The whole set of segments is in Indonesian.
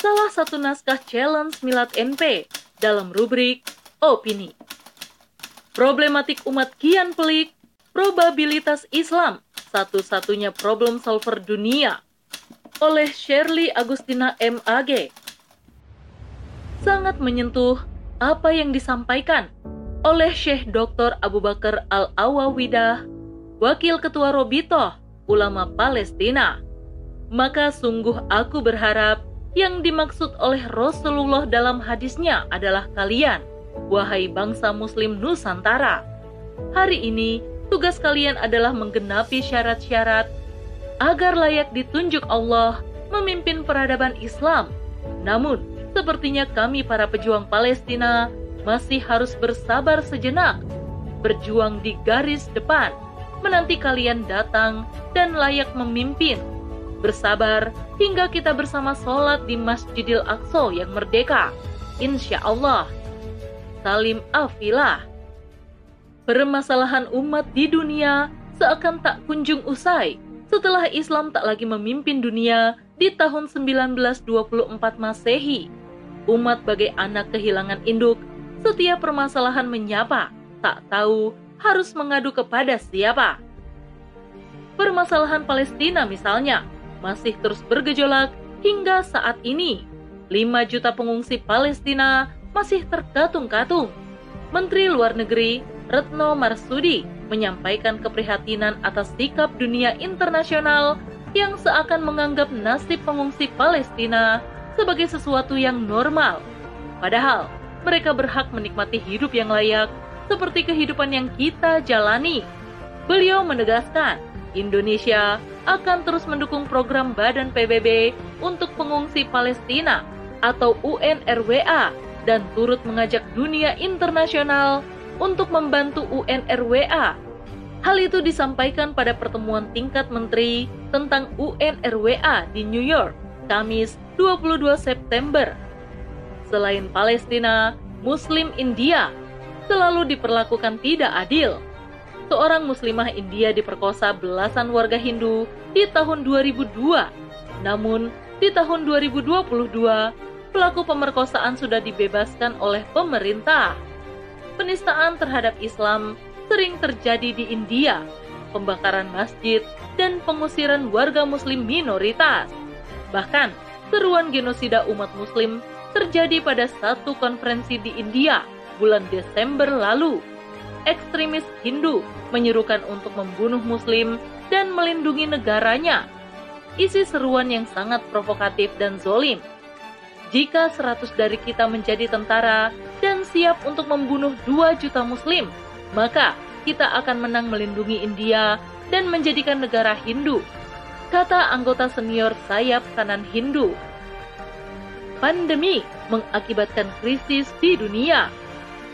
salah satu naskah challenge Milad NP dalam rubrik Opini. Problematik umat kian pelik, probabilitas Islam, satu-satunya problem solver dunia, oleh Shirley Agustina MAG. Sangat menyentuh apa yang disampaikan oleh Syekh Dr. Abu Bakar Al-Awawidah, Wakil Ketua Robito, Ulama Palestina. Maka sungguh aku berharap yang dimaksud oleh Rasulullah dalam hadisnya adalah kalian, wahai bangsa muslim Nusantara. Hari ini, tugas kalian adalah menggenapi syarat-syarat agar layak ditunjuk Allah memimpin peradaban Islam. Namun, sepertinya kami para pejuang Palestina masih harus bersabar sejenak, berjuang di garis depan, menanti kalian datang dan layak memimpin bersabar hingga kita bersama sholat di Masjidil Aqsa yang merdeka. Insya Allah. Salim Afilah. Permasalahan umat di dunia seakan tak kunjung usai setelah Islam tak lagi memimpin dunia di tahun 1924 Masehi. Umat bagai anak kehilangan induk, setiap permasalahan menyapa, tak tahu harus mengadu kepada siapa. Permasalahan Palestina misalnya, masih terus bergejolak hingga saat ini. 5 juta pengungsi Palestina masih terkatung-katung. Menteri Luar Negeri Retno Marsudi menyampaikan keprihatinan atas sikap dunia internasional yang seakan menganggap nasib pengungsi Palestina sebagai sesuatu yang normal. Padahal, mereka berhak menikmati hidup yang layak seperti kehidupan yang kita jalani. Beliau menegaskan, Indonesia akan terus mendukung program Badan PBB untuk pengungsi Palestina atau UNRWA dan turut mengajak dunia internasional untuk membantu UNRWA. Hal itu disampaikan pada pertemuan tingkat menteri tentang UNRWA di New York, Kamis 22 September. Selain Palestina, Muslim India selalu diperlakukan tidak adil seorang muslimah India diperkosa belasan warga Hindu di tahun 2002. Namun, di tahun 2022, pelaku pemerkosaan sudah dibebaskan oleh pemerintah. Penistaan terhadap Islam sering terjadi di India, pembakaran masjid, dan pengusiran warga muslim minoritas. Bahkan, seruan genosida umat muslim terjadi pada satu konferensi di India bulan Desember lalu ekstremis Hindu menyerukan untuk membunuh Muslim dan melindungi negaranya. Isi seruan yang sangat provokatif dan zolim. Jika seratus dari kita menjadi tentara dan siap untuk membunuh dua juta Muslim, maka kita akan menang melindungi India dan menjadikan negara Hindu, kata anggota senior sayap kanan Hindu. Pandemi mengakibatkan krisis di dunia,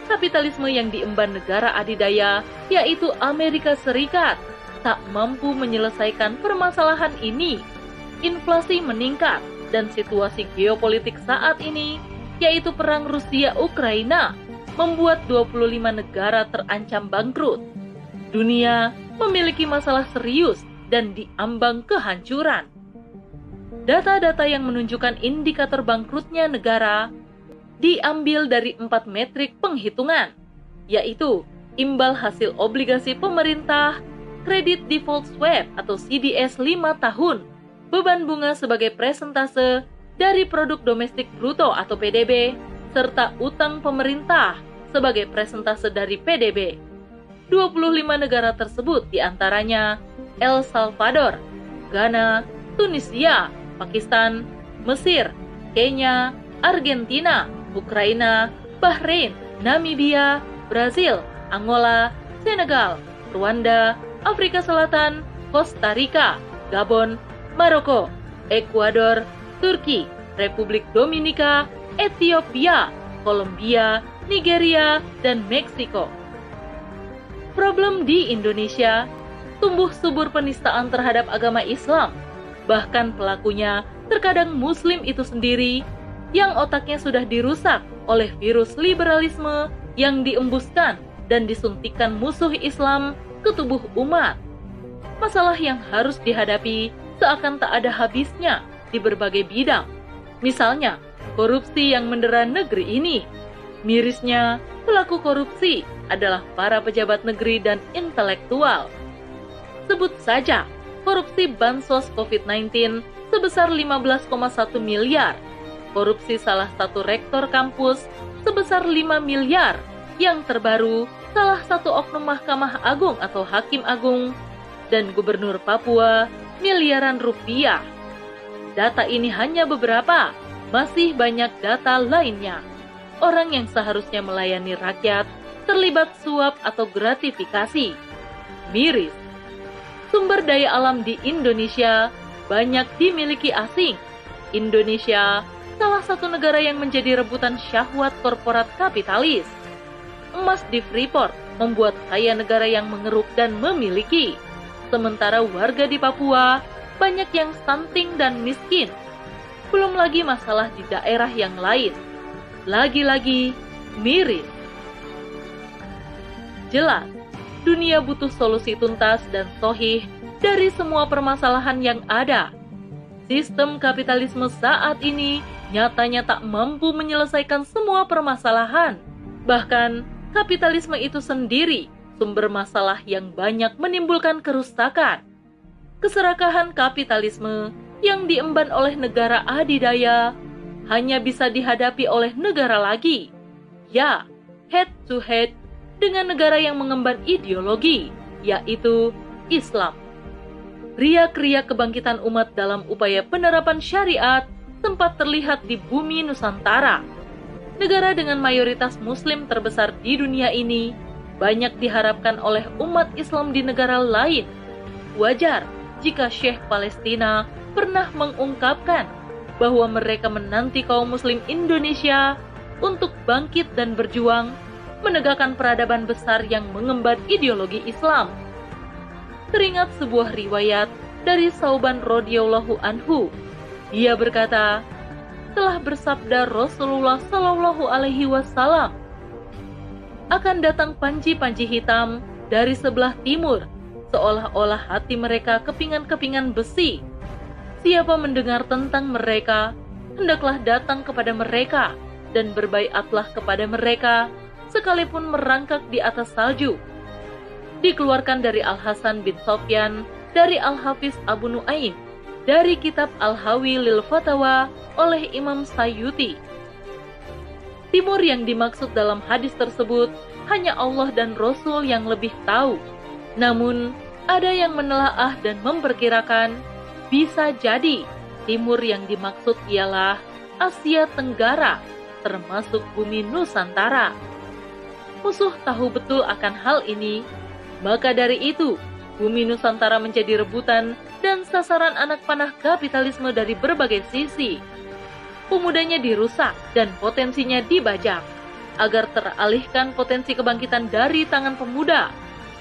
kapitalisme yang diemban negara adidaya, yaitu Amerika Serikat, tak mampu menyelesaikan permasalahan ini. Inflasi meningkat dan situasi geopolitik saat ini, yaitu perang Rusia-Ukraina, membuat 25 negara terancam bangkrut. Dunia memiliki masalah serius dan diambang kehancuran. Data-data yang menunjukkan indikator bangkrutnya negara diambil dari empat metrik penghitungan, yaitu imbal hasil obligasi pemerintah, kredit default swap atau CDS 5 tahun, beban bunga sebagai presentase dari produk domestik bruto atau PDB, serta utang pemerintah sebagai presentase dari PDB. 25 negara tersebut di antaranya El Salvador, Ghana, Tunisia, Pakistan, Mesir, Kenya, Argentina, Ukraina, Bahrain, Namibia, Brazil, Angola, Senegal, Rwanda, Afrika Selatan, Costa Rica, Gabon, Maroko, Ekuador, Turki, Republik Dominika, Ethiopia, Kolombia, Nigeria, dan Meksiko. Problem di Indonesia, tumbuh subur penistaan terhadap agama Islam. Bahkan pelakunya terkadang muslim itu sendiri yang otaknya sudah dirusak oleh virus liberalisme yang diembuskan dan disuntikan musuh Islam ke tubuh umat. Masalah yang harus dihadapi seakan tak ada habisnya di berbagai bidang. Misalnya, korupsi yang mendera negeri ini. Mirisnya, pelaku korupsi adalah para pejabat negeri dan intelektual. Sebut saja korupsi bansos COVID-19 sebesar 15,1 miliar, korupsi salah satu rektor kampus sebesar 5 miliar, yang terbaru salah satu oknum Mahkamah Agung atau Hakim Agung dan Gubernur Papua miliaran rupiah. Data ini hanya beberapa, masih banyak data lainnya. Orang yang seharusnya melayani rakyat terlibat suap atau gratifikasi. Miris. Sumber daya alam di Indonesia banyak dimiliki asing. Indonesia salah satu negara yang menjadi rebutan syahwat korporat kapitalis. Emas di Freeport membuat kaya negara yang mengeruk dan memiliki. Sementara warga di Papua banyak yang stunting dan miskin. Belum lagi masalah di daerah yang lain. Lagi-lagi miris. Jelas, dunia butuh solusi tuntas dan sohih dari semua permasalahan yang ada. Sistem kapitalisme saat ini nyatanya tak mampu menyelesaikan semua permasalahan. Bahkan, kapitalisme itu sendiri sumber masalah yang banyak menimbulkan kerusakan. Keserakahan kapitalisme yang diemban oleh negara adidaya hanya bisa dihadapi oleh negara lagi. Ya, head to head dengan negara yang mengemban ideologi, yaitu Islam. Riak-riak kebangkitan umat dalam upaya penerapan syariat sempat terlihat di bumi Nusantara. Negara dengan mayoritas Muslim terbesar di dunia ini banyak diharapkan oleh umat Islam di negara lain. Wajar jika Syekh Palestina pernah mengungkapkan bahwa mereka menanti kaum Muslim Indonesia untuk bangkit dan berjuang menegakkan peradaban besar yang mengemban ideologi Islam. Teringat sebuah riwayat dari Sauban radhiyallahu anhu. Dia berkata, telah bersabda Rasulullah Shallallahu alaihi wasallam, akan datang panji-panji hitam dari sebelah timur, seolah-olah hati mereka kepingan-kepingan besi. Siapa mendengar tentang mereka, hendaklah datang kepada mereka dan berbaiatlah kepada mereka, sekalipun merangkak di atas salju. Dikeluarkan dari Al-Hasan bin Sofyan, dari Al-Hafiz Abu Nuaim, dari kitab Al-Hawi Lil Fatawa oleh Imam Sayyuti Timur yang dimaksud dalam hadis tersebut hanya Allah dan Rasul yang lebih tahu. Namun, ada yang menelaah dan memperkirakan bisa jadi timur yang dimaksud ialah Asia Tenggara, termasuk bumi Nusantara. Musuh tahu betul akan hal ini, maka dari itu bumi Nusantara menjadi rebutan dan sasaran anak panah kapitalisme dari berbagai sisi pemudanya dirusak dan potensinya dibajak. Agar teralihkan potensi kebangkitan dari tangan pemuda,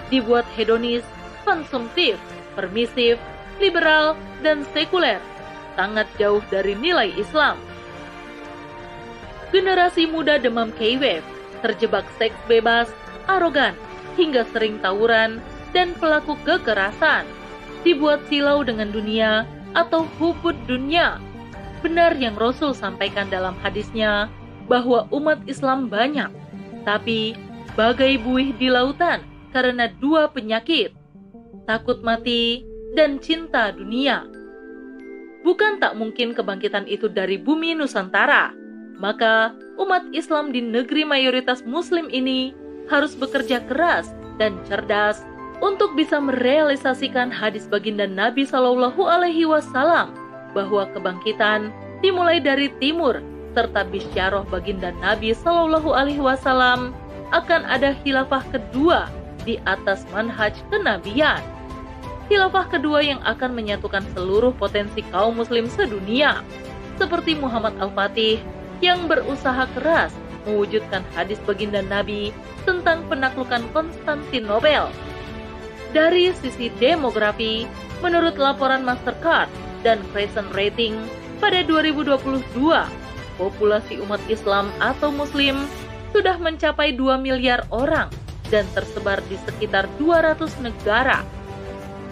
dibuat hedonis, konsumtif, permisif, liberal, dan sekuler, sangat jauh dari nilai Islam. Generasi muda demam K-Wave, terjebak seks bebas, arogan, hingga sering tawuran, dan pelaku kekerasan, dibuat silau dengan dunia atau hubud dunia. Benar yang Rasul sampaikan dalam hadisnya bahwa umat Islam banyak, tapi bagai buih di lautan karena dua penyakit, takut mati dan cinta dunia. Bukan tak mungkin kebangkitan itu dari bumi Nusantara, maka umat Islam di negeri mayoritas Muslim ini harus bekerja keras dan cerdas untuk bisa merealisasikan hadis baginda Nabi Shallallahu Alaihi Wasallam bahwa kebangkitan dimulai dari timur serta bisyarah baginda Nabi Shallallahu Alaihi Wasallam akan ada khilafah kedua di atas manhaj kenabian. Khilafah kedua yang akan menyatukan seluruh potensi kaum muslim sedunia, seperti Muhammad Al-Fatih yang berusaha keras mewujudkan hadis baginda Nabi tentang penaklukan Konstantinopel. Dari sisi demografi, menurut laporan Mastercard, dan Crescent Rating pada 2022, populasi umat Islam atau Muslim sudah mencapai 2 miliar orang dan tersebar di sekitar 200 negara.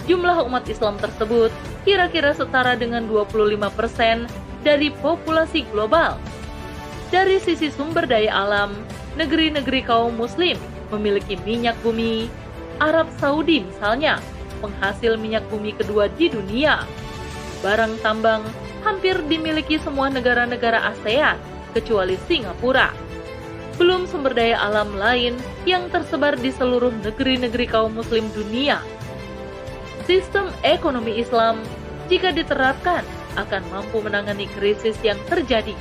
Jumlah umat Islam tersebut kira-kira setara dengan 25% dari populasi global. Dari sisi sumber daya alam, negeri-negeri kaum muslim memiliki minyak bumi. Arab Saudi misalnya, penghasil minyak bumi kedua di dunia. Barang tambang hampir dimiliki semua negara-negara ASEAN, kecuali Singapura. Belum sumber daya alam lain yang tersebar di seluruh negeri-negeri kaum muslim dunia. Sistem ekonomi Islam, jika diterapkan, akan mampu menangani krisis yang terjadi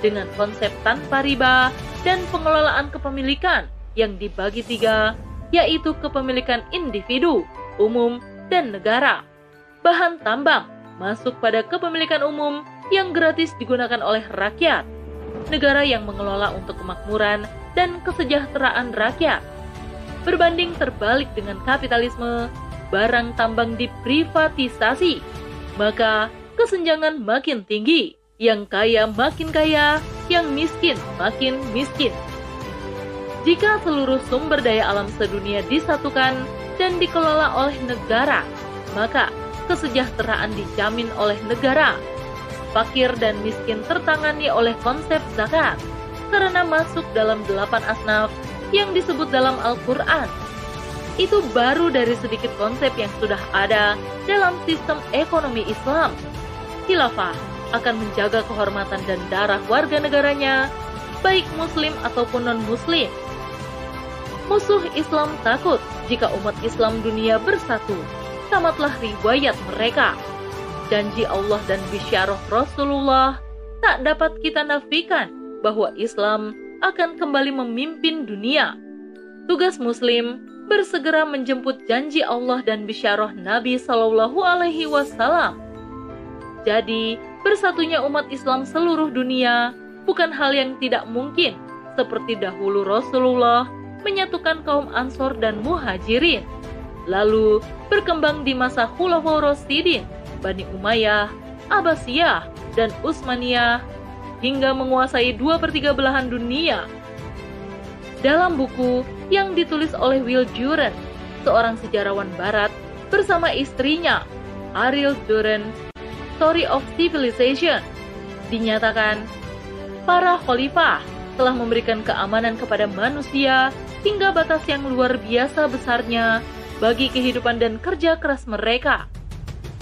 dengan konsep tanpa riba dan pengelolaan kepemilikan yang dibagi tiga, yaitu kepemilikan individu, umum, dan negara. Bahan tambang masuk pada kepemilikan umum yang gratis digunakan oleh rakyat, negara yang mengelola untuk kemakmuran dan kesejahteraan rakyat. Berbanding terbalik dengan kapitalisme, barang tambang diprivatisasi, maka kesenjangan makin tinggi yang kaya makin kaya, yang miskin makin miskin. Jika seluruh sumber daya alam sedunia disatukan dan dikelola oleh negara, maka kesejahteraan dijamin oleh negara. Fakir dan miskin tertangani oleh konsep zakat karena masuk dalam delapan asnaf yang disebut dalam Al-Quran. Itu baru dari sedikit konsep yang sudah ada dalam sistem ekonomi Islam. Khilafah akan menjaga kehormatan dan darah warga negaranya, baik muslim ataupun non-muslim. Musuh Islam takut jika umat Islam dunia bersatu. Tamatlah riwayat mereka. Janji Allah dan bisyarah Rasulullah tak dapat kita nafikan bahwa Islam akan kembali memimpin dunia. Tugas muslim bersegera menjemput janji Allah dan bisyarah Nabi Shallallahu alaihi wasallam. Jadi, bersatunya umat Islam seluruh dunia bukan hal yang tidak mungkin, seperti dahulu Rasulullah menyatukan kaum Ansor dan Muhajirin. Lalu berkembang di masa Khulafaur Rasyidin, Bani Umayyah, Abbasiyah, dan Utsmaniyah hingga menguasai dua per tiga belahan dunia. Dalam buku yang ditulis oleh Will Duran, seorang sejarawan barat, bersama istrinya, Ariel Duran Story of Civilization, dinyatakan para khalifah telah memberikan keamanan kepada manusia hingga batas yang luar biasa besarnya bagi kehidupan dan kerja keras mereka.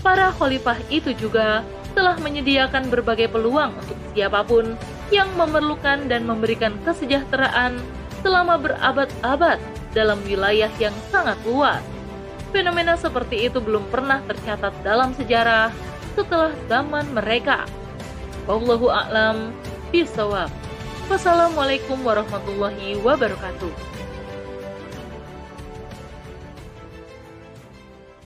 Para khalifah itu juga telah menyediakan berbagai peluang untuk siapa pun yang memerlukan dan memberikan kesejahteraan selama berabad-abad dalam wilayah yang sangat luas. Fenomena seperti itu belum pernah tercatat dalam sejarah setelah zaman mereka. Wallahu a'lam bisawab. Wassalamualaikum warahmatullahi wabarakatuh.